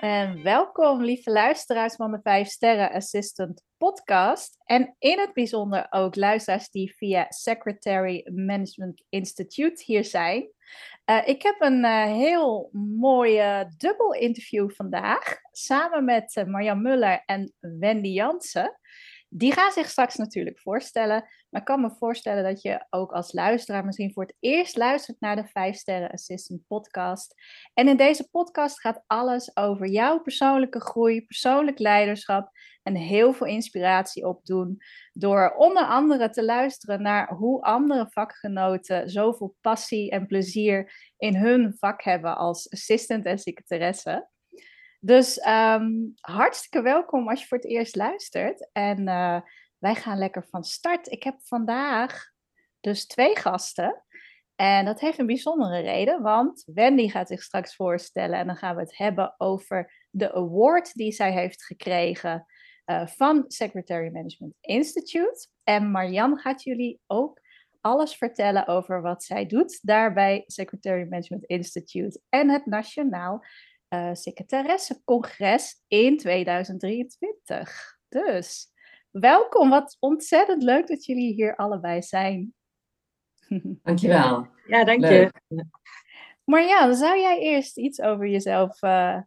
En welkom, lieve luisteraars van de 5 Sterren Assistant podcast. En in het bijzonder ook luisteraars die via Secretary Management Institute hier zijn. Uh, ik heb een uh, heel mooi dubbel interview vandaag. Samen met uh, Marjan Muller en Wendy Jansen. Die gaan zich straks natuurlijk voorstellen. Maar ik kan me voorstellen dat je ook als luisteraar misschien voor het eerst luistert naar de 5 Sterren Assistant podcast. En in deze podcast gaat alles over jouw persoonlijke groei, persoonlijk leiderschap en heel veel inspiratie opdoen. Door onder andere te luisteren naar hoe andere vakgenoten zoveel passie en plezier in hun vak hebben als assistant en secretaresse. Dus um, hartstikke welkom als je voor het eerst luistert. En uh, wij gaan lekker van start. Ik heb vandaag dus twee gasten. En dat heeft een bijzondere reden, want Wendy gaat zich straks voorstellen en dan gaan we het hebben over de award die zij heeft gekregen uh, van Secretary Management Institute. En Marianne gaat jullie ook alles vertellen over wat zij doet daar bij Secretary Management Institute en het Nationaal uh, Secretaressencongres in 2023. Dus welkom, wat ontzettend leuk dat jullie hier allebei zijn. Dankjewel. Ja, dank je. Maar ja, zou jij eerst iets over jezelf uh,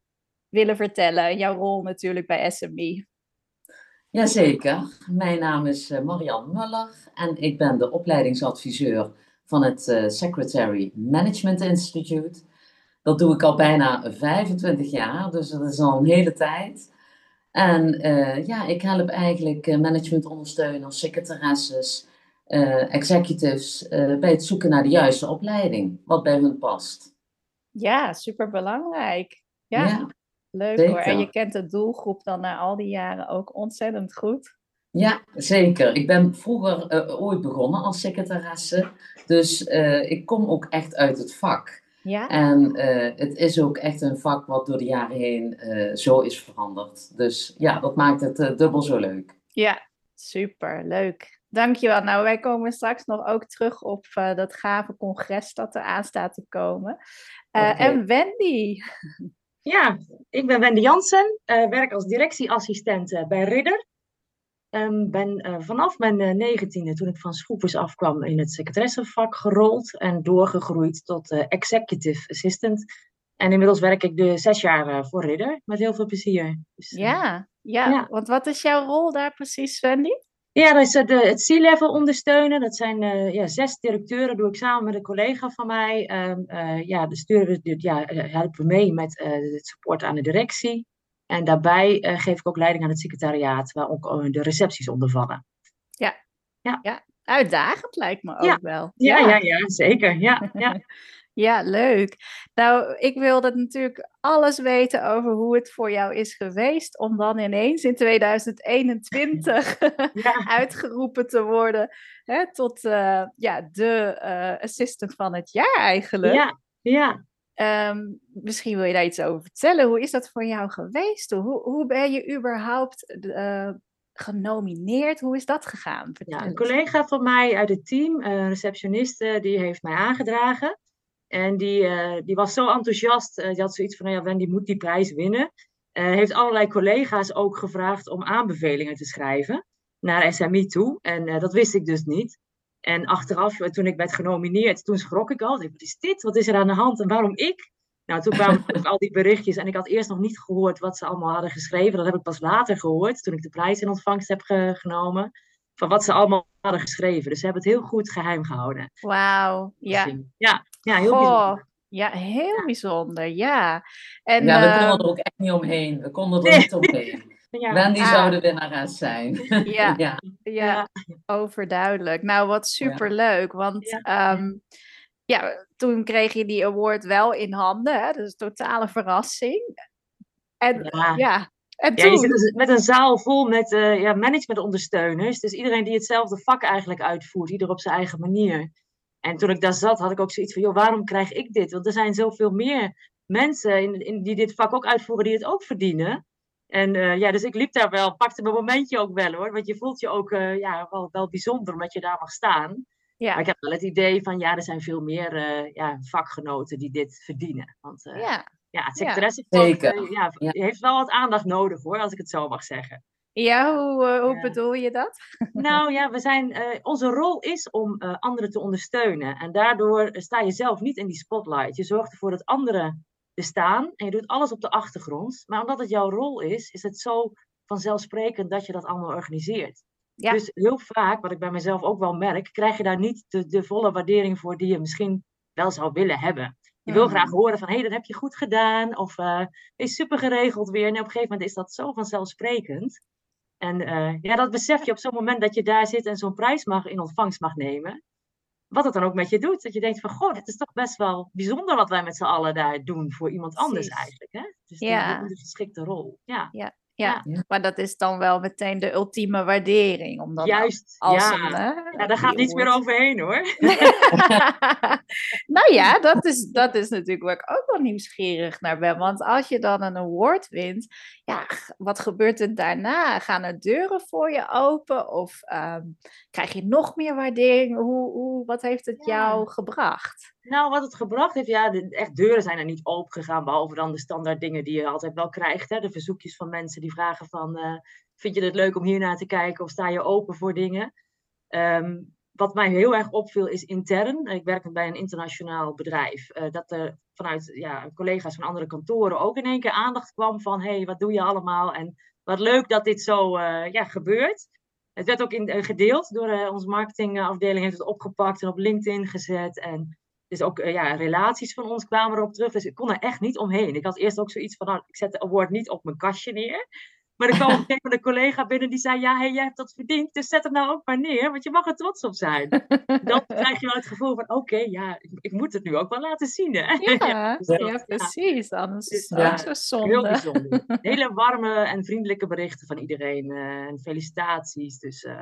willen vertellen? Jouw rol natuurlijk bij SME. Jazeker. Mijn naam is uh, Marianne Muller en ik ben de opleidingsadviseur van het Secretary Management Institute. Dat doe ik al bijna 25 jaar, dus dat is al een hele tijd. En uh, ja, ik help eigenlijk managementondersteuners, secretaresses, uh, executives uh, bij het zoeken naar de juiste opleiding, wat bij hun past. Ja, superbelangrijk. Ja, ja leuk zeker. hoor. En je kent de doelgroep dan na al die jaren ook ontzettend goed. Ja, zeker. Ik ben vroeger ooit begonnen als secretaresse, dus ik kom ook echt uit het vak. Ja. En uh, het is ook echt een vak wat door de jaren heen uh, zo is veranderd. Dus ja, dat maakt het uh, dubbel zo leuk. Ja, super, leuk. Dankjewel. Nou, wij komen straks nog ook terug op dat gave congres dat er aan staat te komen. Okay. En Wendy. Ja, ik ben Wendy Jansen, werk als directieassistent bij Ridder. Um, ben uh, vanaf mijn uh, negentiende, toen ik van Schroepers afkwam, in het secretaressenvak gerold en doorgegroeid tot uh, executive assistant. En inmiddels werk ik de zes jaar voor Ridder, met heel veel plezier. Dus, ja, ja, ja, want wat is jouw rol daar precies, Wendy? Ja, dat is de, het C-level ondersteunen. Dat zijn ja, zes directeuren, doe ik samen met een collega van mij. Um, ja, de sturen, ja, helpen mee met het support aan de directie. En daarbij uh, geef ik ook leiding aan het secretariaat, waar ook uh, de recepties onder vallen. Ja. Ja. ja, uitdagend lijkt me ook ja. wel. Ja, ja, ja, ja zeker. Ja, ja. ja, leuk. Nou, ik wilde natuurlijk alles weten over hoe het voor jou is geweest om dan ineens in 2021 ja. uitgeroepen te worden hè, tot uh, ja, de assistant van het jaar eigenlijk. Ja, ja. Um, misschien wil je daar iets over vertellen. Hoe is dat voor jou geweest? Hoe, hoe ben je überhaupt uh, genomineerd? Hoe is dat gegaan? Ja, een collega van mij uit het team, een receptioniste, die heeft mij aangedragen. En die, uh, die was zo enthousiast. Uh, die had zoiets van, nou ja, Wendy moet die prijs winnen. heeft allerlei collega's ook gevraagd om aanbevelingen te schrijven naar SMI toe. En dat wist ik dus niet. En achteraf, eh, toen ik werd genomineerd, toen schrok ik al. Wat is dit? Wat is er aan de hand? En waarom ik? Nou, toen kwamen ook al die berichtjes. En ik had eerst nog niet gehoord wat ze allemaal hadden geschreven. Dat heb ik pas later gehoord, toen ik de prijs in ontvangst heb genomen. Van wat ze allemaal hadden geschreven. Dus ze hebben het heel goed geheim gehouden. Wauw, ja. ja. Ja, heel bijzonder. Ja, heel bijzonder, ja. En, ja, we konden er ook echt niet omheen. We konden er niet omheen. Ja. Wendy ah. zou de winnares zijn. Ja, ja. ja. Overduidelijk. Nou, wat superleuk, want ja. Um, ja, toen kreeg je die award wel in handen, hè? dus totale verrassing. En ja, en toen... Ja, je zit dus met een zaal vol met uh, ja, managementondersteuners. Dus iedereen die hetzelfde vak eigenlijk uitvoert, ieder op zijn eigen manier. En toen ik daar zat, had ik ook zoiets van, joh, waarom krijg ik dit? Want er zijn zoveel meer mensen in, in, die dit vak ook uitvoeren, die het ook verdienen. En uh, ja, dus ik liep daar wel, pakte mijn momentje ook wel hoor. Want je voelt je ook uh, ja, wel, wel bijzonder omdat je daar mag staan. Ja. Maar ik heb wel het idee van, ja, er zijn veel meer uh, ja, vakgenoten die dit verdienen. Want ja. ja, het secretaresse ja. ja, heeft wel wat aandacht nodig hoor, als ik het zo mag zeggen. Ja, hoe, hoe bedoel je dat? Nou ja, we zijn, onze rol is om anderen te ondersteunen. En daardoor sta je zelf niet in die spotlight. Je zorgt ervoor dat anderen staan en je doet alles op de achtergrond. Maar omdat het jouw rol is, is het zo vanzelfsprekend dat je dat allemaal organiseert. Dus heel vaak, wat ik bij mezelf ook wel merk, krijg je daar niet de, de volle waardering voor die je misschien wel zou willen hebben. Je wil graag mm. horen van, hé, hey, dat heb je goed gedaan. Of, uh, is super geregeld weer. En op een gegeven moment is dat zo vanzelfsprekend. En uh, ja, dat besef je op zo'n moment dat je daar zit en zo'n prijs mag in ontvangst mag nemen wat het dan ook met je doet. Dat je denkt van, goh, het is toch best wel bijzonder wat wij met z'n allen daar doen voor iemand anders eigenlijk. Hè? Dus ja. die geschikte rol. Ja. ja. Ja, maar dat is dan wel meteen de ultieme waardering. Om dan Juist, als ja. Een, ja, daar gaat niets meer overheen hoor. nou ja, dat is, dat is natuurlijk waar ik ook wel nieuwsgierig naar ben. Want als je dan een award wint, ja, wat gebeurt er daarna? Gaan er deuren voor je open? Of um, krijg je nog meer waardering? Hoe, hoe, wat heeft het jou gebracht? Nou, wat het gebracht heeft, ja, de, echt deuren zijn er niet open gegaan, behalve dan de standaard dingen die je altijd wel krijgt. Hè? De verzoekjes van mensen die vragen van, uh, vind je het leuk om hier naar te kijken of sta je open voor dingen? Um, wat mij heel erg opviel is intern. Ik werk bij een internationaal bedrijf. Uh, dat er vanuit ja, collega's van andere kantoren ook in één keer aandacht kwam van, hé, hey, wat doe je allemaal? En wat leuk dat dit zo uh, ja, gebeurt. Het werd ook in, gedeeld door onze marketingafdeling, heeft het opgepakt en op LinkedIn gezet. En dus ook uh, ja, relaties van ons kwamen erop terug. Dus ik kon er echt niet omheen. Ik had eerst ook zoiets van, nou, ik zet de award niet op mijn kastje neer. Maar er kwam op een gegeven moment een collega binnen die zei, ja, hey, jij hebt dat verdiend, dus zet het nou ook maar neer, want je mag er trots op zijn. Dan krijg je wel het gevoel van, oké, ja, ik, ik, moet het nu ook wel laten zien. Hè? Ja, ja, precies, anders is het ook zo zonde. Heel bijzonder. Hele warme en vriendelijke berichten van iedereen uh, en felicitaties. Dus uh,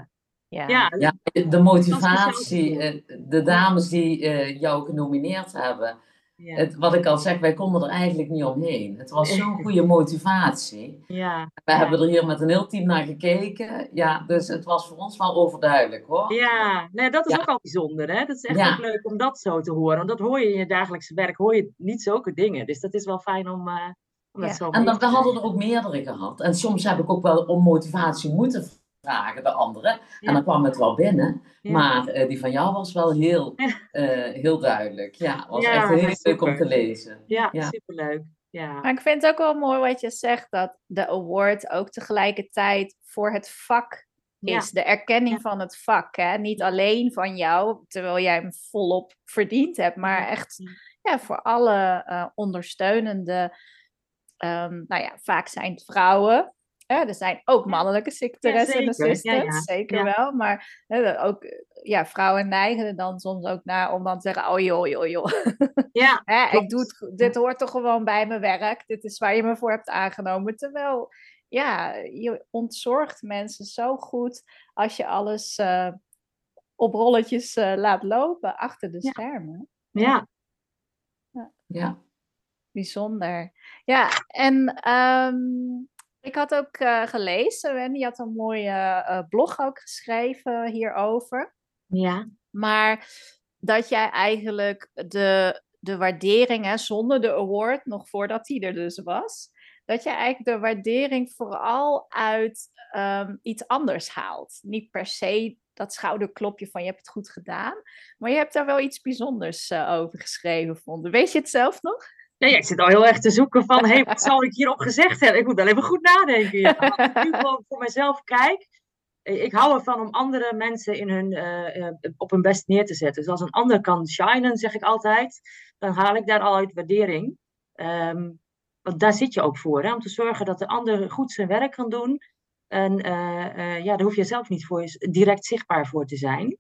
ja. Ja, de motivatie, eh, de dames die uh, jou genomineerd hebben. Ja. Het, wat ik al zeg, wij konden er eigenlijk niet omheen. Het was zo'n goede motivatie. Ja. We hebben er hier met een heel team naar gekeken. Ja, dus het was voor ons wel overduidelijk hoor. Ja, nee, dat is ook al bijzonder. Hè? Dat is echt ook leuk om dat zo te horen. Want dat hoor je in je dagelijkse werk, hoor je niet zulke dingen. Dus dat is wel fijn om, uh, om dat zo En dan, we hadden er ook meerdere gehad. En soms heb ik ook wel om motivatie moeten vragen, de andere. En dan kwam het wel binnen. Maar uh, die van jou was wel heel, uh, heel duidelijk. Ja, was echt heel leuk om te lezen. Ja, superleuk. Ja. Maar ik vind het ook wel mooi wat je zegt, dat de award ook tegelijkertijd voor het vak is. De erkenning van het vak. Hè? Niet alleen van jou, terwijl jij hem volop verdiend hebt, maar echt ja, voor alle uh, ondersteunende. Um, nou ja, vaak zijn het vrouwen, er zijn ook mannelijke secretaressen en assistants, zeker wel. Maar ook ja, vrouwen neigen er dan soms ook naar om dan te zeggen: Oh joh, joh, joh. Ja, ik doe het, dit hoort toch gewoon bij mijn werk. Dit is waar je me voor hebt aangenomen. Terwijl, ja, je ontzorgt mensen zo goed als je alles uh, op rolletjes uh, laat lopen achter de schermen. Ja. ja. ja. Bijzonder. Ja, en um, ik had ook uh, gelezen, en die had een mooie uh, blog ook geschreven hierover. Ja. Maar dat jij eigenlijk de, de waardering, hè, zonder de award, nog voordat die er dus was, dat jij eigenlijk de waardering vooral uit um, iets anders haalt. Niet per se dat schouderklopje van je hebt het goed gedaan. Maar je hebt daar wel iets bijzonders uh, over geschreven, vonden. Weet je het zelf nog? Nee, ik zit al heel erg te zoeken van, hey, wat zal ik hierop gezegd hebben? Ik moet wel even goed nadenken. Als ik nu gewoon voor mezelf kijk, ik hou ervan om andere mensen in hun, uh, op hun best neer te zetten. Dus als een ander kan shinen, zeg ik altijd, dan haal ik daar al uit waardering. Um, want daar zit je ook voor, hè? om te zorgen dat de ander goed zijn werk kan doen. En ja, daar hoef je zelf niet voor direct zichtbaar voor te zijn.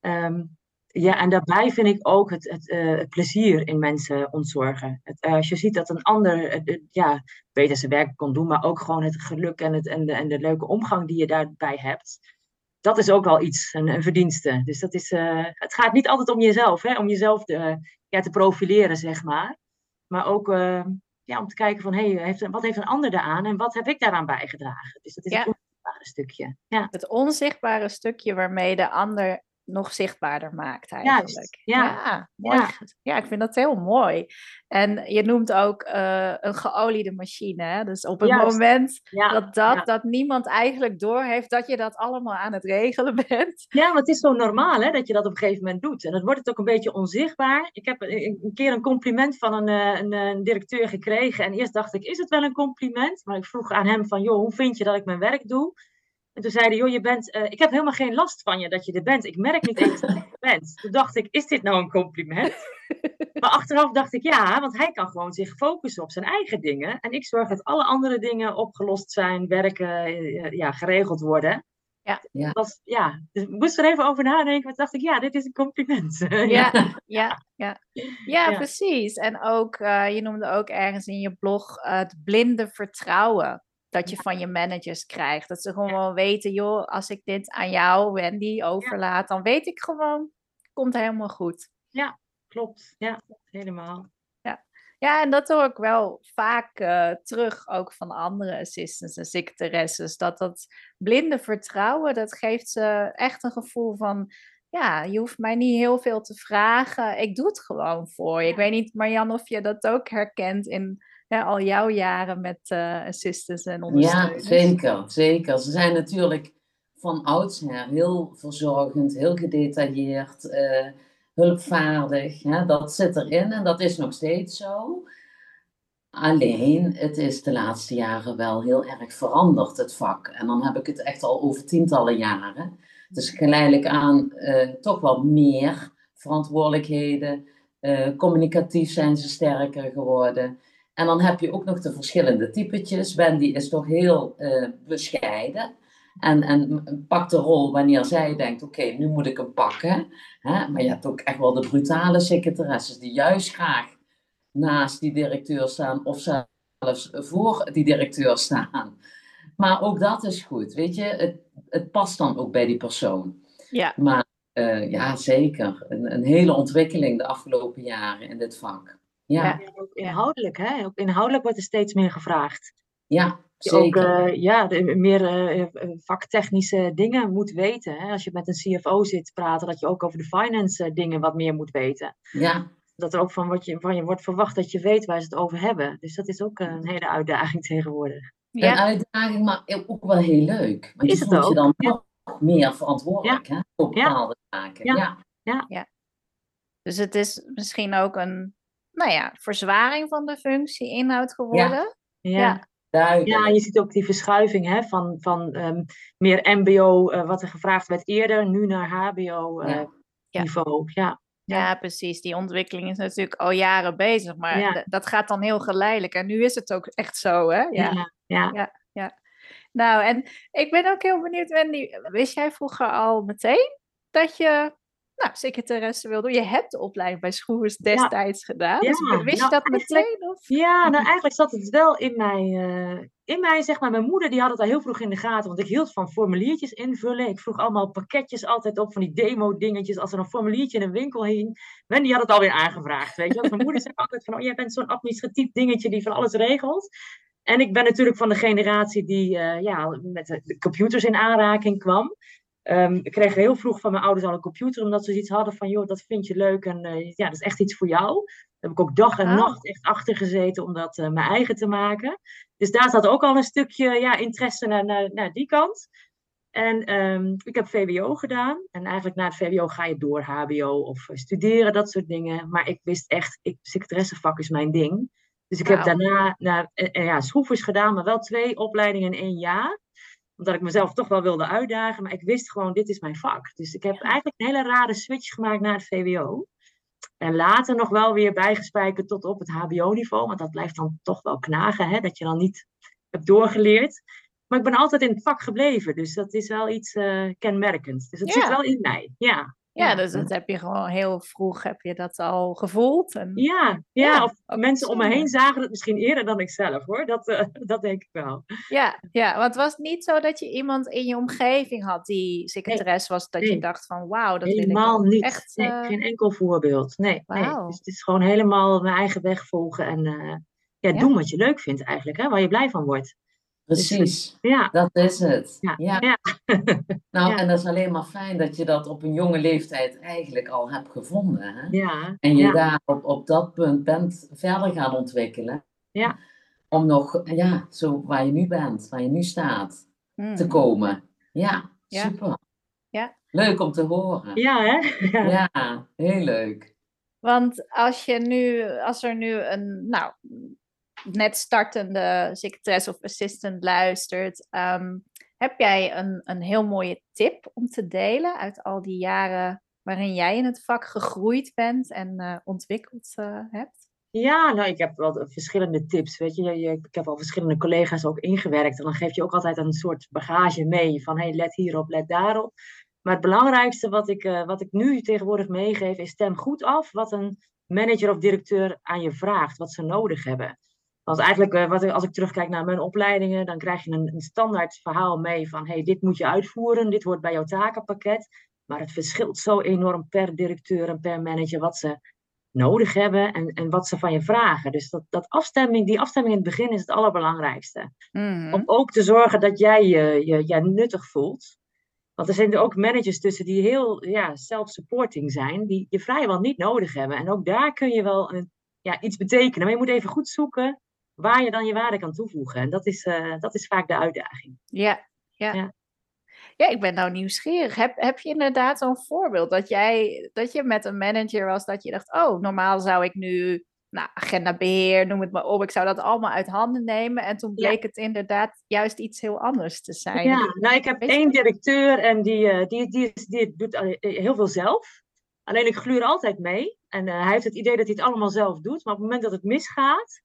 Um, ja, en daarbij vind ik ook het, het, uh, het plezier in mensen ontzorgen. Het, als je ziet dat een ander ja, beter zijn werk kan doen, maar ook gewoon het geluk en, het, en, de, en de leuke omgang die je daarbij hebt. Dat is ook wel iets, een, een verdienste. Dus dat is, het gaat niet altijd om jezelf, hè? om jezelf te, ja, te profileren, zeg maar. Maar ook ja, om te kijken van, hé, hey, wat heeft een ander eraan en wat heb ik daaraan bijgedragen? Dus dat is het onzichtbare stukje. Ja. Het onzichtbare stukje waarmee de ander nog zichtbaarder maakt eigenlijk. ja. Ja, mooi. Ja. ja. ik vind dat heel mooi. En je noemt ook uh, een geoliede machine. Hè? Dus op het moment dat, dat, dat niemand eigenlijk doorheeft dat je dat allemaal aan het regelen bent. Ja, maar het is zo normaal hè, dat je dat op een gegeven moment doet. En dan wordt het ook een beetje onzichtbaar. Ik heb een keer een compliment van een, eh, een, een directeur gekregen. En eerst dacht ik, is het wel een compliment? Maar ik vroeg aan hem van, joh, hoe vind je dat ik mijn werk doe? En toen zei hij, joh, je bent, uh, ik heb helemaal geen last van je dat je er bent. Ik merk niet eens dat je er bent. Toen dacht ik, is dit nou een compliment? maar achteraf dacht ik, ja, want hij kan gewoon zich focussen op zijn eigen dingen. En ik zorg dat alle andere dingen opgelost zijn, werken, uh, ja, geregeld worden. Ja. Ja. Was, ja, dus ik moest er even over nadenken. Maar dacht ik, ja, dit is een compliment. ja, ja, ja, ja. ja, precies. En ook, uh, je noemde ook ergens in je blog het blinde vertrouwen dat je van je managers krijgt. Dat ze gewoon weten, joh, als ik dit aan jou, Wendy, overlaat, dan weet ik gewoon, komt helemaal goed. Ja, klopt. Ja, helemaal. Ja, ja en dat hoor ik wel vaak uh, terug, ook van andere assistants en secretaresses, dat dat blinde vertrouwen, dat geeft ze echt een gevoel van, ja, je hoeft mij niet heel veel te vragen, ik doe het gewoon voor je. Ik weet niet, Marjan, of je dat ook herkent in al jouw jaren met uh, assistants en ondersteuners. Ja, zeker, zeker. Ze zijn natuurlijk van oudsher heel verzorgend, heel gedetailleerd, uh, hulpvaardig. Hè? Dat zit erin en dat is nog steeds zo. Alleen, het is de laatste jaren wel heel erg veranderd, het vak. En dan heb ik het echt al over tientallen jaren. Dus geleidelijk aan uh, toch wel meer verantwoordelijkheden. communicatief zijn ze sterker geworden. En dan heb je ook nog de verschillende typetjes. Wendy is toch heel uh, bescheiden. En, en pakt de rol wanneer zij denkt, oké, nu moet ik hem pakken. Hè? Maar je hebt ook echt wel de brutale secretaresses die juist graag naast die directeur staan of zelfs voor die directeur staan. Maar ook dat is goed, weet je. Het, het past dan ook bij die persoon. Ja. Maar uh, ja, zeker. Een, een hele ontwikkeling de afgelopen jaren in dit vak. Ja. ja ook inhoudelijk, hè? Ook inhoudelijk wordt er steeds meer gevraagd. Ja, zeker. Ook uh, ja, de, meer uh, vaktechnische dingen moet weten. Hè? Als je met een CFO zit praten, dat je ook over de finance dingen wat meer moet weten. Ja. Dat er ook van, wat je, van je wordt verwacht dat je weet waar ze het over hebben. Dus dat is ook een hele uitdaging tegenwoordig. Ja. Een uitdaging, maar ook wel heel leuk. Want is je het ook? je dan nog meer verantwoordelijk ja. hè, op bepaalde zaken. Ja. Ja. ja. Dus het is misschien ook een nou ja, verzwaring van de functie inhoud geworden. Ja, ja. Duidelijk. ja je ziet ook die verschuiving hè, van, van um, meer MBO, uh, wat er gevraagd werd eerder, nu naar HBO-niveau. Uh, ja. Ja. ja. precies. Die ontwikkeling is natuurlijk al jaren bezig, maar dat gaat dan heel geleidelijk. En nu is het ook echt zo, hè? Ja. Ja. ja. ja. Nou, en ik ben ook heel benieuwd, Wendy. Wist jij vroeger al meteen dat je nou, secretaresse wil doen. Je hebt de opleiding bij Schroevers destijds gedaan. Dus wist je nou, dat meteen? Of? Ja, nou eigenlijk zat het wel in mij. Uh, in mij, zeg maar, mijn moeder die had het al heel vroeg in de gaten. Want ik hield van formuliertjes invullen. Ik vroeg allemaal pakketjes altijd op van die demo-dingetjes. Als er een formuliertje in een winkel hing. Wendy had het alweer aangevraagd, weet je. Want mijn moeder zei altijd van, oh, jij bent zo'n administratief dingetje die van alles regelt. En ik ben natuurlijk van de generatie die uh, ja, met de computers in aanraking kwam. Um, ik kreeg heel vroeg van mijn ouders al een computer, omdat ze iets hadden van, joh, dat vind je leuk en uh, ja, dat is echt iets voor jou. Daar heb ik ook dag en oh. nacht echt achter gezeten om dat uh, mijn eigen te maken. Dus daar zat ook al een stukje ja, interesse naar, naar, naar die kant. En ehm, ik heb VWO gedaan. En eigenlijk na het VWO ga je door HBO of studeren, dat soort dingen. Maar ik wist echt, ik, secretaressevak is mijn ding. Dus ik heb Wauw. daarna naar, eh, eh, ja, schroefers gedaan, maar wel twee opleidingen in één jaar. Omdat ik mezelf toch wel wilde uitdagen. Maar ik wist gewoon, dit is mijn vak. Dus ik heb eigenlijk een hele rare switch gemaakt naar het VWO. En later nog wel weer bijgespijkerd tot op het HBO-niveau. Want dat blijft dan toch wel knagen, hè? dat je dan niet hebt doorgeleerd. Maar ik ben altijd in het vak gebleven. Dus dat is wel iets eh, kenmerkends. Dus het Ja. zit wel in mij. Ja, Ja, dus dat heb je gewoon heel vroeg heb je dat al gevoeld. En, ja, ja. Ja, of mensen om me heen zagen het misschien eerder dan ik zelf hoor. Dat, eh, dat denk ik wel. ja, ja, want was het niet zo dat je iemand in je omgeving had die secretaresse was, dat je dacht van wauw, dat wil ik niet. echt. Nee, eh, geen enkel voorbeeld. Nee, nee. Dus het is gewoon helemaal mijn eigen weg volgen en eh, ja, Ja. doen wat je leuk vindt eigenlijk, hè, waar je blij van wordt. Precies, Ja, dat is het. ja, Ja. ja. Nou, Ja. en dat is alleen maar fijn dat je dat op een jonge leeftijd eigenlijk al hebt gevonden. Hè? ja. En je ja. daar op, op dat punt bent verder gaan ontwikkelen. Ja. Om nog, ja, zo waar je nu bent, waar je nu staat, mm. te komen. Ja, Ja. super. Ja. Leuk om te horen. Ja, hè? Ja. Ja, heel leuk. Want als je nu, als er nu een, nou, net startende secretaresse of assistant luistert, ehm, heb jij een, een heel mooie tip om te delen uit al die jaren waarin jij in het vak gegroeid bent en eh, ontwikkeld eh, hebt? Ja, nou, ik heb wel verschillende tips. Weet je- ik heb al verschillende collega's ook ingewerkt. En dan geef je ook altijd een soort bagage mee van hey, let hierop, let daarop. Maar het belangrijkste wat ik, eh, wat ik nu tegenwoordig meegeef, is stem goed af wat een manager of directeur aan je vraagt, wat ze nodig hebben. Want eigenlijk, eh, wat, ik- als ik terugkijk naar mijn opleidingen, dan krijg je een, een standaard verhaal mee van hey, dit moet je uitvoeren, dit hoort bij jouw takenpakket. Maar het verschilt zo enorm per directeur en per manager wat ze nodig hebben en, en wat ze van je vragen. Dus dat, dat afstemming, die afstemming in het begin is het allerbelangrijkste. Mhm. Om ook te zorgen dat jij je, je, je nuttig voelt. Want er zijn er ook managers tussen die heel ja, self-supporting zijn, die je vrijwel niet nodig hebben. En ook daar kun je wel een, ja, iets betekenen. Maar je moet even goed zoeken waar je dan je waarde kan toevoegen. En dat is, eh, dat is vaak de uitdaging. Ja, ja. Ja. Ja, ik ben nou nieuwsgierig. Heb, heb je inderdaad zo'n voorbeeld dat jij dat je met een manager was dat je dacht, oh, normaal zou ik nu, nou, agendabeheer, noem het maar op, ik zou dat allemaal uit handen nemen. En toen Ja. bleek het inderdaad juist iets heel anders te zijn. Ja, nou, ik heb één directeur en die, eh, die, die, die doet eh, heel veel zelf. Alleen ik gluur altijd mee. En hij heeft het idee dat hij het allemaal zelf doet. Maar op het moment dat het misgaat,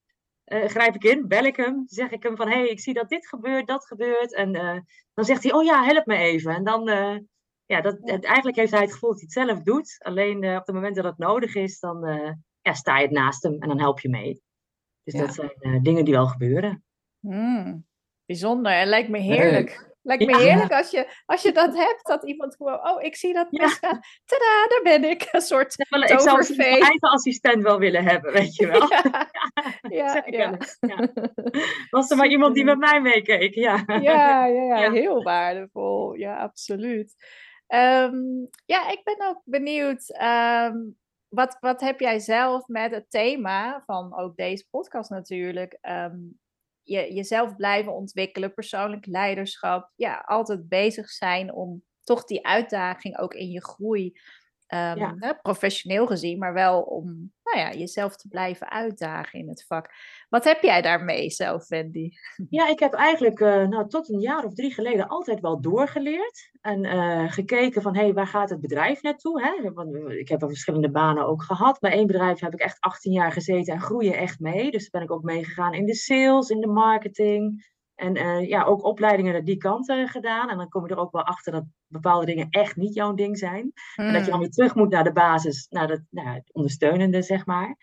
eh, grijp ik in, bel ik hem. Zeg ik hem van, hé, hey, ik zie dat dit gebeurt, dat gebeurt. En eh, dan zegt hij, oh ja, help me even. En dan, eh, ja, dat, het- eigenlijk heeft hij het gevoel dat hij het zelf doet. Alleen eh, op het moment dat het nodig is, dan eh, ja, sta je het naast hem en dan help je mee. Dus Ja. dat zijn eh, dingen die wel gebeuren. Hmm, bijzonder. Het lijkt me heerlijk. Lijkt me Ja. heerlijk als je, als je dat hebt, dat iemand gewoon, oh, ik zie dat Ja. misgaan. Tada, daar ben ik. Een soort Ik zou mijn eigen assistent wel willen hebben, weet je wel. Ja, ja, ja. ja. Was er maar iemand die met mij meekeek, ja. Ja, ja, ja, Ja. heel waardevol. Ja, absoluut. Ehm, ja, ik ben ook benieuwd. ehm, wat, wat heb jij zelf met het thema van ook deze podcast natuurlijk? ehm, je, jezelf blijven ontwikkelen, persoonlijk leiderschap. Ja, altijd bezig zijn om toch die uitdaging ook in je groei, ehm, Ja. professioneel gezien, maar wel om nou ja, jezelf te blijven uitdagen in het vak. Wat heb jij daarmee zelf, Wendy? Ja, ik heb eigenlijk eh, nou, tot een jaar of drie geleden altijd wel doorgeleerd. En eh, gekeken van, hé, hey, waar gaat het bedrijf naartoe? Hè? Want ik heb verschillende banen ook gehad. Bij één bedrijf heb ik echt 18 jaar gezeten en groei je echt mee. Dus ben ik ook meegegaan in de sales, in de marketing. En eh, ja, ook opleidingen naar die kant gedaan. En dan kom je er ook wel achter dat bepaalde dingen echt niet jouw ding zijn. En dat je dan Hmm. weer terug moet naar de basis, naar het, naar het ondersteunende, zeg maar.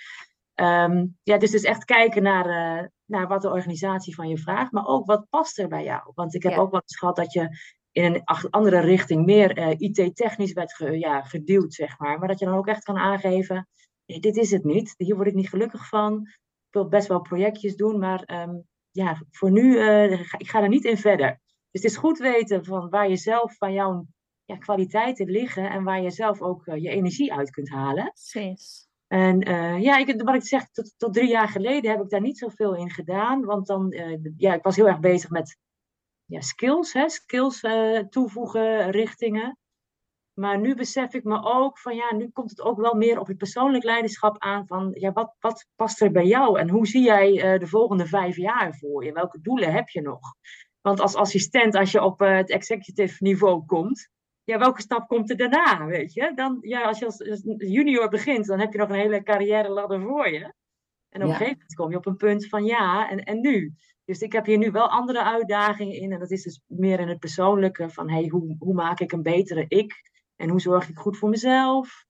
Ehm, ja, dus, dus echt kijken naar, eh, naar wat de organisatie van je vraagt, maar ook wat past er bij jou. Want ik heb Ja. ook wel eens gehad dat je in een andere richting meer eh, IT-technisch werd ge- ja, geduwd, zeg maar. Maar dat je dan ook echt kan aangeven, dit is het niet, hier word ik niet gelukkig van. Ik wil best wel projectjes doen, maar ehm, ja, voor nu, ga, ik ga er niet in verder. Dus het is goed weten van waar je zelf, van jouw ja, kwaliteiten liggen en waar je zelf ook eh, je energie uit kunt halen. Precies. En eh, ja, ik, wat ik zeg, tot, tot drie jaar geleden heb ik daar niet zoveel in gedaan. Want dan, eh, ja, ik was heel erg bezig met ja, skills, hè, skills toevoegen, richtingen. Maar nu besef ik me ook van ja, nu komt het ook wel meer op het persoonlijk leiderschap aan van ja, wat, wat past er bij jou en hoe zie jij de volgende vijf jaar voor je? Welke doelen heb je nog? Want als assistent, als je op uh, het executive niveau komt, ja, welke stap komt er daarna, weet je? Dan, ja, als je als, junior begint, dan heb je nog een hele carrière ladder voor je. En op een gegeven moment kom je op een punt van ja, en, en nu? Dus ik heb hier nu wel andere uitdagingen in. En dat is dus meer in het persoonlijke van hey, hoe, hoe maak ik een betere ik? En hoe zorg ik goed voor mezelf?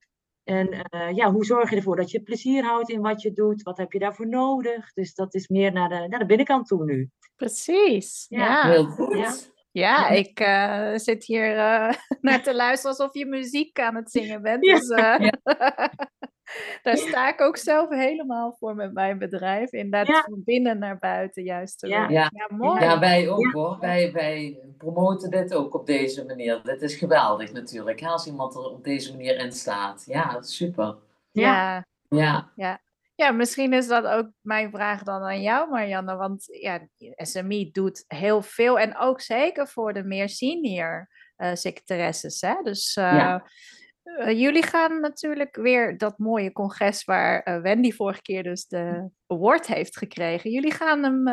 En uh, ja, hoe zorg je ervoor dat je plezier houdt in wat je doet? Wat heb je daarvoor nodig? Dus dat is meer naar de, naar de binnenkant toe nu. Precies. Ja, heel goed. Ja. Ja, ik uh, zit hier uh, naar te luisteren alsof je muziek aan het zingen bent. Ja. Dus uh, ja. daar sta ik ook zelf helemaal voor met mijn bedrijf. Inderdaad, ja. van binnen naar buiten juist. Ja. Ja. mooi. Ja, wij ook hoor. Wij, wij promoten dit ook op deze manier. Dit is geweldig natuurlijk, als iemand er op deze manier in staat. Ja, super. Ja. Ja. ja. Ja, misschien is dat ook mijn vraag dan aan jou, Marianne. Want ja, SMI doet heel veel. En ook zeker voor de meer senior uh, secretaresses. Hè? Dus uh, ja. uh, jullie gaan natuurlijk weer dat mooie congres waar Wendy vorige keer dus de award heeft gekregen. Jullie gaan hem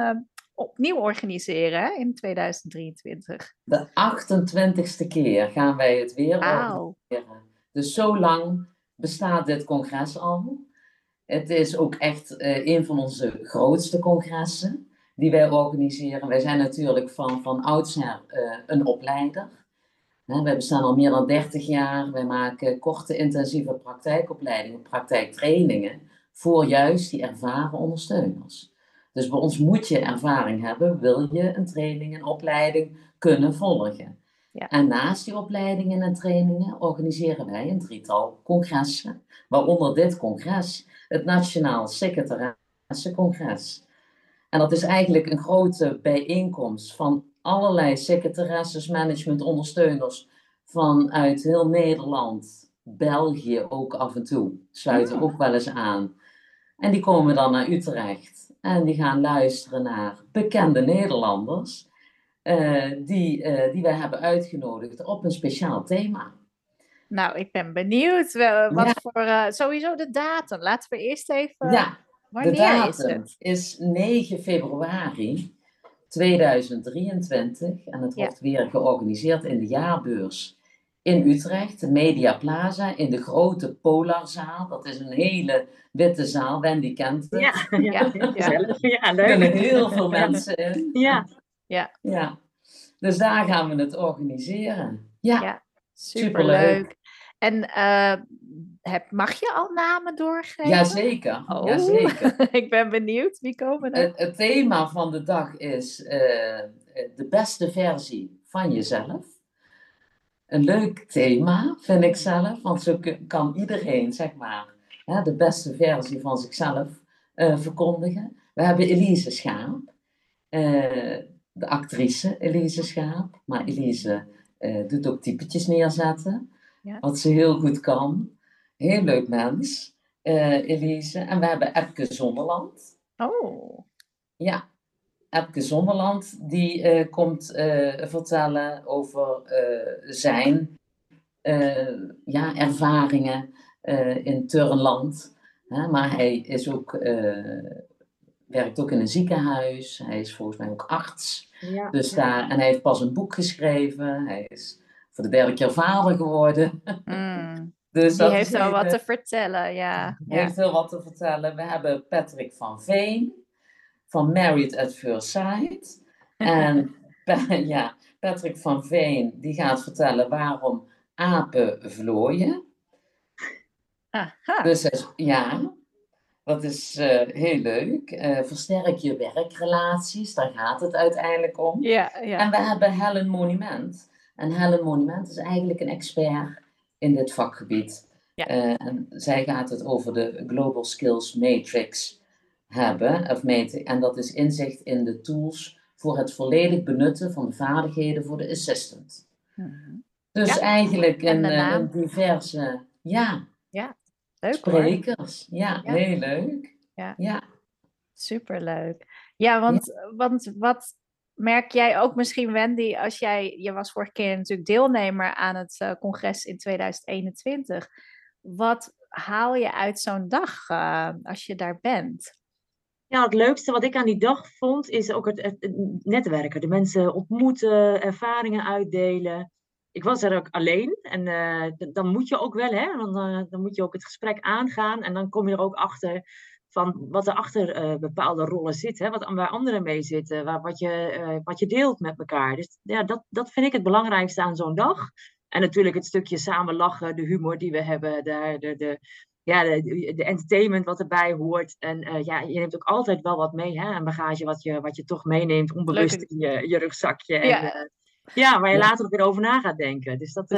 opnieuw organiseren hè, in 2023. De 28ste keer gaan wij het weer organiseren. Dus zo lang bestaat dit congres al. Het is ook echt uh, een van onze grootste congressen die wij organiseren. Wij zijn natuurlijk van, van oudsher uh, een opleider. Hè, wij bestaan al meer dan 30 jaar. Wij maken korte, intensieve praktijkopleidingen, praktijktrainingen voor juist die ervaren ondersteuners. Dus bij ons moet je ervaring hebben, wil je een training, een opleiding kunnen volgen. Ja. En naast die opleidingen en trainingen organiseren wij een drietal congressen, waaronder dit congres het Nationaal Secretaressencongres. En dat is eigenlijk een grote bijeenkomst van allerlei secretaresses, management, ondersteuners vanuit heel Nederland, België ook af en toe, sluiten ja. ook wel eens aan. En die komen dan naar Utrecht en die gaan luisteren naar bekende Nederlanders uh, die, uh, die wij hebben uitgenodigd op een speciaal thema. Nou, ik ben benieuwd. Wat ja. voor, uh, sowieso de datum. Laten we eerst even... Ja, de datum is, is 9 februari 2023. En het ja. wordt weer georganiseerd in de jaarbeurs in Utrecht. De Media Plaza in de grote Polarzaal. Dat is een hele witte zaal. Wendy kent het. Ja, ja, ja. ja leuk. Er kunnen heel veel mensen in. Ja. Ja. ja. Dus daar gaan we het organiseren. Ja, ja superleuk. superleuk. En uh, heb, mag je al namen doorgeven? Jazeker. Oh, Jazeker. ik ben benieuwd. Wie komen er? Het, het thema van de dag is uh, de beste versie van jezelf. Een leuk thema, vind ik zelf. Want zo kan iedereen, zeg maar, hè, de beste versie van zichzelf uh, verkondigen. We hebben Elise Schaap. de actrice Elise Schaap. Maar Elise doet ook typetjes neerzetten. Ja. Wat ze heel goed kan. Heel leuk mens, Elise. En we hebben Epke Zonderland. Oh. Ja, Epke Zonderland, die uh, komt uh, vertellen over zijn ja, ervaringen in Turnland. maar hij is ook, werkt ook in een ziekenhuis. Hij is volgens mij ook arts. Ja, dus daar, en hij heeft pas een boek geschreven. Hij is voor de derde keer vader geworden. Mm. dus Die heeft wel wat te vertellen, ja. Die heeft heel wat te vertellen. We hebben Patrick van Veen van Married at First Sight. En ja, Patrick van Veen die gaat vertellen waarom apen vlooien. Aha. Dus ja, dat is uh, heel leuk. Uh, versterk je werkrelaties, daar gaat het uiteindelijk om. Ja, ja. En we hebben Helen Monument. En Helen Monument is eigenlijk een expert in dit vakgebied. Ja. Uh, en zij gaat het over de Global Skills Matrix hebben. Of meten, en dat is inzicht in de tools voor het volledig benutten van de vaardigheden voor de assistant. Mm-hmm. Dus ja. eigenlijk een, een, diverse ja, ja. Leuk, sprekers. Ja, ja, heel leuk. Ja. ja. Superleuk. Ja, want, want wat merk jij ook misschien, Wendy, als jij, je was vorige keer natuurlijk deelnemer aan het uh, congres in 2021. Wat haal je uit zo'n dag uh, als je daar bent? Ja, het leukste wat ik aan die dag vond, is ook het, netwerken. De mensen ontmoeten, ervaringen uitdelen. Ik was er ook alleen en uh, dan moet je ook wel, hè? Dan, dan moet je ook het gesprek aangaan en dan kom je er ook achter van wat er achter uh, bepaalde rollen zit, hè, wat, waar anderen mee zitten, wat, je, wat je deelt met elkaar. Dus ja, dat, dat vind ik het belangrijkste aan zo'n dag. En natuurlijk het stukje samen lachen, de humor die we hebben, de, de, de, ja, de, de entertainment wat erbij hoort. En uh, ja, je neemt ook altijd wel wat mee, hè, een bagage wat je, wat je toch meeneemt, onbewust in je, je rugzakje. En, ja. ja, waar je ja. later ook weer over na gaat denken. Dus dat,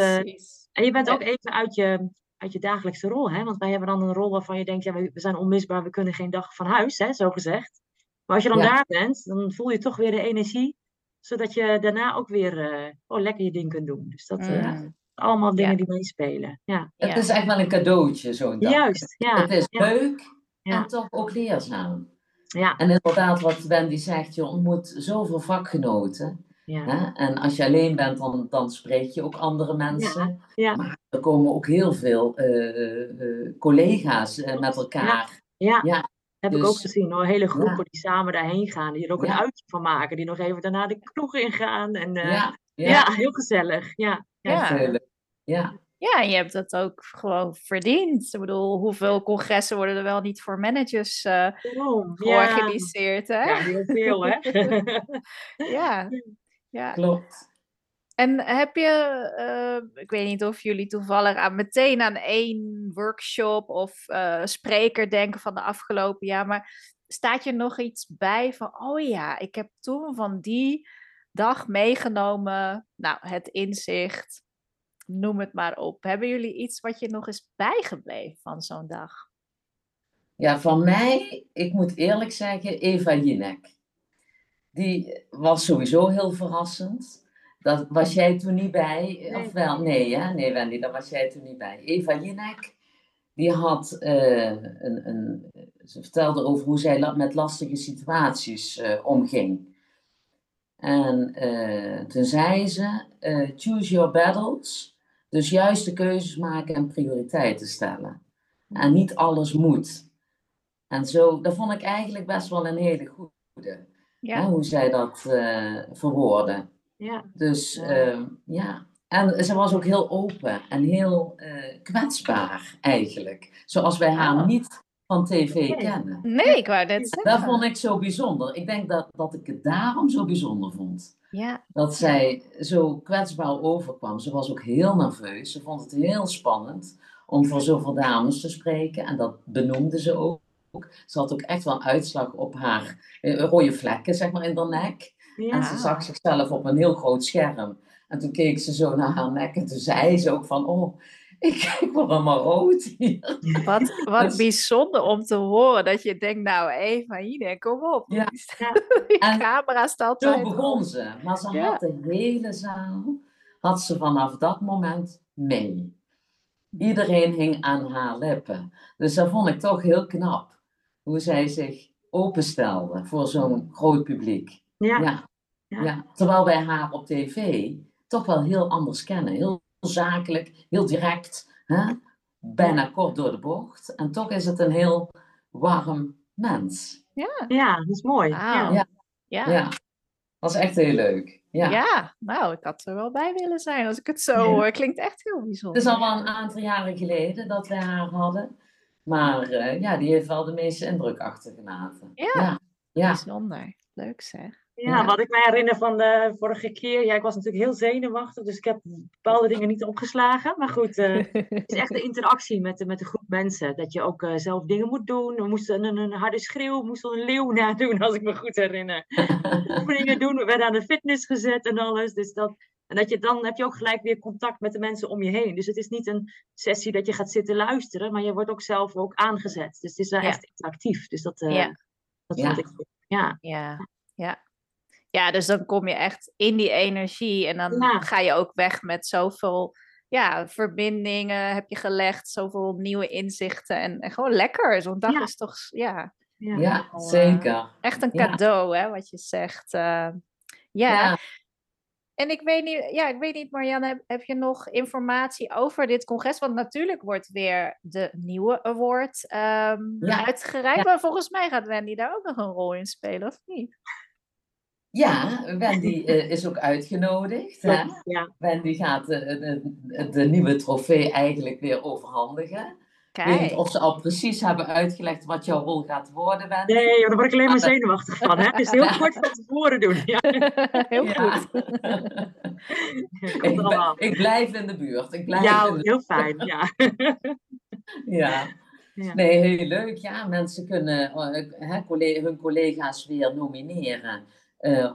en je bent ook even uit je, uit je dagelijkse rol. Hè? Want wij hebben dan een rol waarvan je denkt, ja, we zijn onmisbaar, we kunnen geen dag van huis, hè, zo gezegd. Maar als je dan ja. daar bent, dan voel je toch weer de energie, zodat je daarna ook weer uh, oh, lekker je ding kunt doen. Dus dat uh, allemaal dingen ja. die meespelen. Ja. Het is echt wel een cadeautje, zo'n dag. Juist, ja. Het is leuk en toch ook leerzaam. Ja. En inderdaad, wat Wendy zegt, je ontmoet zoveel vakgenoten. Ja. Hè? En als je alleen bent, dan, dan spreek je ook andere mensen. Ja. Ja. Maar er komen ook heel veel uh, uh, collega's uh, met elkaar. Ja, ja. heb dus, ik ook gezien hoor. Hele groepen die samen daarheen gaan, die er ook een uitje van maken, die nog even daarna de kroeg ingaan. En, ja. Ja. heel gezellig. Ja. Ja. ja. Ja, en je hebt dat ook gewoon verdiend. Ik bedoel, hoeveel congressen worden er wel niet voor managers uh, oh, georganiseerd? Ja. Hè? ja, heel veel hè. ja. ja. Klopt. En heb je, uh, ik weet niet of jullie toevallig aan meteen aan één workshop of uh, spreker denken van de afgelopen jaar, maar staat je nog iets bij van, oh ja, ik heb toen van die dag meegenomen, nou, het inzicht, noem het maar op. Hebben jullie iets wat je nog is bijgebleven van zo'n dag? Ja, van mij, ik moet eerlijk zeggen, Eva Jinek. Die was sowieso heel verrassend. Dat was jij toen niet bij? Nee. Of wel? Nee, hè? Nee, Wendy, daar was jij toen niet bij. Eva Jinek, die had uh, een, een... Ze vertelde over hoe zij met lastige situaties uh, omging. En uh, toen zei ze, choose your battles. Dus juist de keuzes maken en prioriteiten stellen. En niet alles moet. En zo, dat vond ik eigenlijk best wel een hele goede. Ja. Hè, hoe zij dat uh, verwoordde. Ja. Dus ja. Uh, ja. En ze was ook heel open en heel kwetsbaar eigenlijk. Zoals wij haar niet van tv kennen. Nee, ik wou net Dat vond ik zo bijzonder. Ik denk dat, dat ik het daarom zo bijzonder vond. Ja, Dat zij zo kwetsbaar overkwam. Ze was ook heel nerveus. Ze vond het heel spannend om voor zoveel dames te spreken. En dat benoemde ze ook. Ze had ook echt wel een uitslag op haar eh, rode vlekken, zeg maar, in haar nek. Ja. En ze zag zichzelf op een heel groot scherm. En toen keek ze zo naar haar nek en toen zei ze ook van, oh, ik, ik word helemaal rood hier. wat, wat Dus- bijzonder om te horen dat je denkt, nou Eva, hier, kom op. Ja. Die En camera staat Zo altijd begon op. ze. Maar ze Ja. had de hele zaal, had ze vanaf dat moment mee. Iedereen hing aan haar lippen. Dus dat vond ik toch heel knap. Hoe zij zich openstelde voor zo'n groot publiek. Ja. Ja. Ja. Ja. Terwijl wij haar op tv toch wel heel anders kennen. Heel zakelijk, heel direct. Hè? Bijna kort door de bocht. En toch is het een heel warm mens. Ja, ja, dat is mooi. Wauw. Ja. ja. Ja. Dat is echt heel leuk. Ja. Ja, nou, ik had er wel bij willen zijn als ik het zo Ja. hoor. Klinkt echt heel Het bijzonder. is al wel een aantal jaren geleden dat wij haar hadden. Maar eh, ja, die heeft wel de meeste indruk achtergelaten. Ja. Ja. ja. Bijzonder. Leuk zeg. Ja, wat ik me herinner van de vorige keer. Ja, ik was natuurlijk heel zenuwachtig, dus ik heb bepaalde dingen niet opgeslagen. Maar goed, eh, het is echt de interactie met de, met de groep mensen. Dat je ook eh, zelf dingen moet doen. We moesten een, een harde schreeuw, we moesten een leeuw nadoen, als ik me goed herinner. Oefeningen doen, we werden aan de fitness gezet en alles. Dus dat, en dat je, dan heb je ook gelijk weer contact met de mensen om je heen. Dus het is niet een sessie dat je gaat zitten luisteren, maar je wordt ook zelf ook aangezet. Dus het is wel Ja. echt interactief. Dus dat, Ja. dat Ja. vond ik goed. Ja. Ja, ja. Ja, dus dan kom je echt in die energie en dan Ja. ga je ook weg met zoveel ja, verbindingen heb je gelegd, zoveel nieuwe inzichten en, en gewoon lekker. Zo'n dag Ja. is toch ja, Ja. Ja, Wel, eh, zeker. echt een Ja. cadeau, hè, wat je zegt. eh. Ja. Ja. En ik weet niet, ja, ik weet niet, Marianne, heb, heb je nog informatie over dit congres? Want natuurlijk wordt weer de nieuwe award ehm, Ja. uitgereikt. Ja. Maar volgens mij gaat Wendy daar ook nog een rol in spelen, of niet? Ja, Wendy eh, is ook uitgenodigd. Hè? Ja. Wendy gaat de, de, de nieuwe trofee eigenlijk weer overhandigen. Ik weet niet of ze al precies hebben uitgelegd wat jouw rol gaat worden, Wendy. Nee, daar word ik alleen maar zenuwachtig van. Hè? Dus heel kort van tevoren doen. Ja, heel goed. Ik, ben- allemaal. ik blijf in de buurt. Ik blijf Ja, heel fijn. Ja. Ja. Ja. Nee, heel leuk. Ja, mensen kunnen eh, hun collega's weer nomineren eh,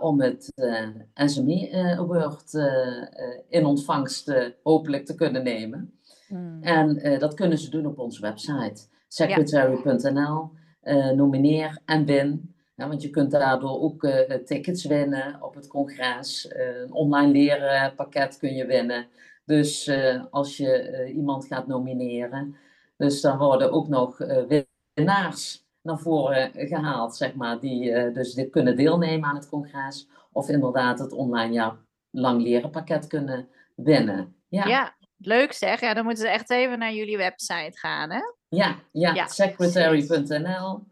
om het eh, SME eh, Award eh, eh, in ontvangst eh, hopelijk te kunnen nemen. Hmm. En eh, dat kunnen ze doen op onze website, secretary.nl. eh, nomineer en win. Ja, want je kunt daardoor ook eh, tickets winnen op het congres. Eh, een online leren pakket kun je winnen. Dus eh, als je eh, iemand gaat nomineren. Dus dan worden ook nog eh, winnaars naar voren gehaald, zeg maar. Die eh, dus dit kunnen deelnemen aan het congres. Of inderdaad het online jaar lang leren pakket kunnen winnen. Ja. Ja, leuk zeg. Ja, dan moeten ze echt even naar jullie website gaan, hè? Ja, ja, Ja, secretary.nl.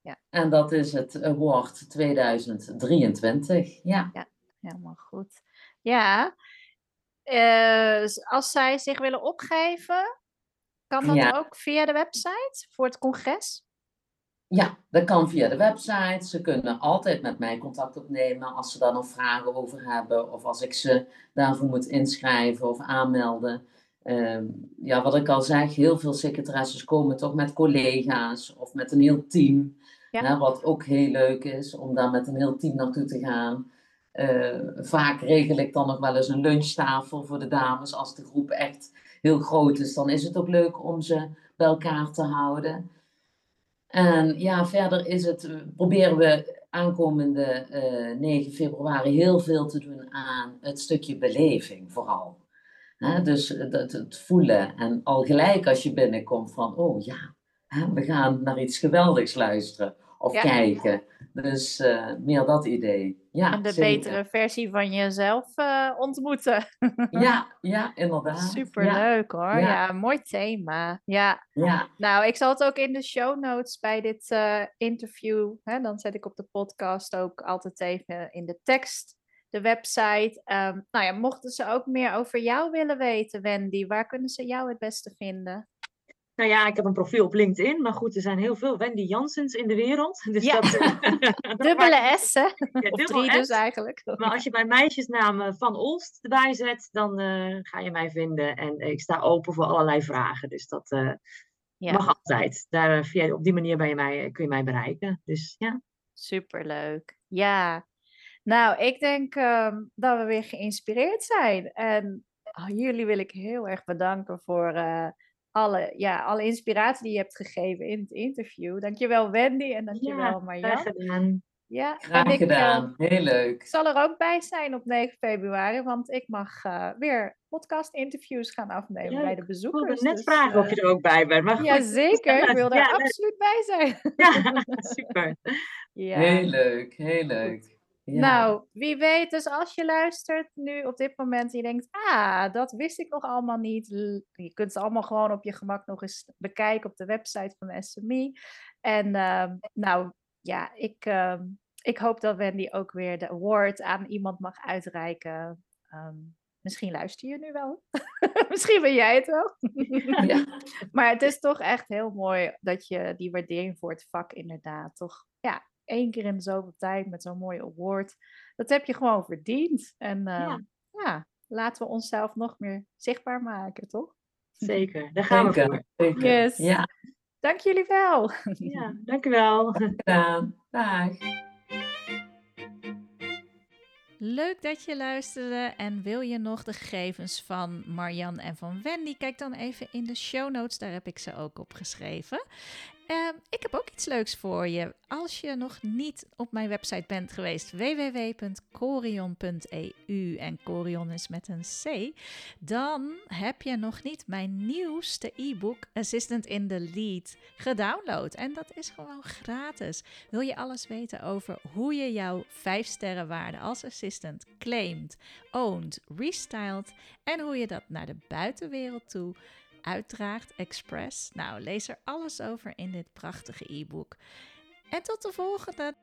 Ja. En dat is het award 2023. Ja, Helemaal goed. Ja, eh, als zij zich willen opgeven, kan dat Ja. ook via de website voor het congres? Ja, dat kan via de website. Ze kunnen altijd met mij contact opnemen als ze daar nog vragen over hebben. Of als ik ze daarvoor moet inschrijven of aanmelden. Ehm, ja, wat ik al zeg, heel veel secretaresses komen toch met collega's of met een heel team. Ja. Hè, wat ook heel leuk is om daar met een heel team naartoe te gaan. Eh, vaak regel ik dan nog wel eens een lunchtafel voor de dames. Als de groep echt heel groot is, dan is het ook leuk om ze bij elkaar te houden. En ja, verder is het, eh, proberen we aankomende eh 9 februari heel veel te doen aan het stukje beleving vooral. Dus eh, dat, het voelen en al gelijk als je binnenkomt van, oh ja, we gaan naar iets geweldigs luisteren of Ja. kijken. Dus eh, meer dat idee. Ja, en de zeker. betere versie van jezelf eh, ontmoeten. Ja, ja, inderdaad. Super Ja, leuk hoor. Ja. Ja. mooi thema. Ja, ja, nou, ik zal het ook in de show notes bij dit eh, interview. Hè, dan zet ik op de podcast ook altijd even in de tekst de website. Ehm, nou ja, mochten ze ook meer over jou willen weten, Wendy, waar kunnen ze jou het beste vinden? Nou ja, ik heb een profiel op LinkedIn. Maar goed, er zijn heel veel Wendy Janssens in de wereld. Dus Ja. dat, Dubbele S, hè? Ja, Of drie dus S. eigenlijk. Maar als je mijn meisjesnaam eh, Van Olst erbij zet, dan eh, ga je mij vinden. En ik sta open voor allerlei vragen. Dus dat eh, Ja. mag altijd. Daar, via, op die manier ben je mij, kun je mij bereiken. Dus ja. Superleuk. Ja. Nou, ik denk ehm, dat we weer geïnspireerd zijn. En oh, jullie wil ik heel erg bedanken voor alle, ja, alle inspiratie die je hebt gegeven in het interview. Dankjewel Wendy en dankjewel graag Marjan. gedaan. Ja, graag en ik, eh, gedaan. Heel leuk. ik zal er ook bij zijn op 9 februari, want ik mag eh, weer podcast-interviews gaan afnemen bij de Ik bezoekers. wilde net dus, vragen of eh, je er ook bij bent. Maar Ja, zeker. Ik wil er Ja, leuk. absoluut bij zijn. Ja, super. Ja. Heel leuk, heel leuk. Ja. Nou, wie weet, dus als je luistert nu op dit moment en je denkt, ah, dat wist ik nog allemaal niet. Je kunt het allemaal gewoon op je gemak nog eens bekijken op de website van de SME. En ehm, nou, ja, ik, ehm, ik hoop dat Wendy ook weer de award aan iemand mag uitreiken. Ehm, misschien luister je nu wel. misschien ben jij het wel. Ja. Maar het is toch echt heel mooi dat je die waardering voor het vak inderdaad toch, ja, één keer in de zoveel tijd met zo'n mooie award. Dat heb je gewoon verdiend. En Ja. ja. ja, laten we onszelf nog meer zichtbaar maken, toch? Zeker, daar gaan we voor. Zeker. Yes. Ja, Dank jullie wel. Ja, dank u wel. Dag. Leuk dat je luisterde en wil je nog de gegevens van Marjan en van Wendy? Kijk dan even in de show notes, daar heb ik ze ook op geschreven. Ehm, ik heb ook iets leuks voor je. Als je nog niet op mijn website bent geweest, www.corion.eu en Corion is met een C, dan heb je nog niet mijn nieuwste e-book Assistant in the Lead gedownload. En dat is gewoon gratis. Wil je alles weten over hoe je jouw 5 sterren waarde als assistant claimt, owned, restyled en hoe je dat naar de buitenwereld toe uitdraagt, Express. Nou, lees er alles over in dit prachtige e-book. En tot de volgende!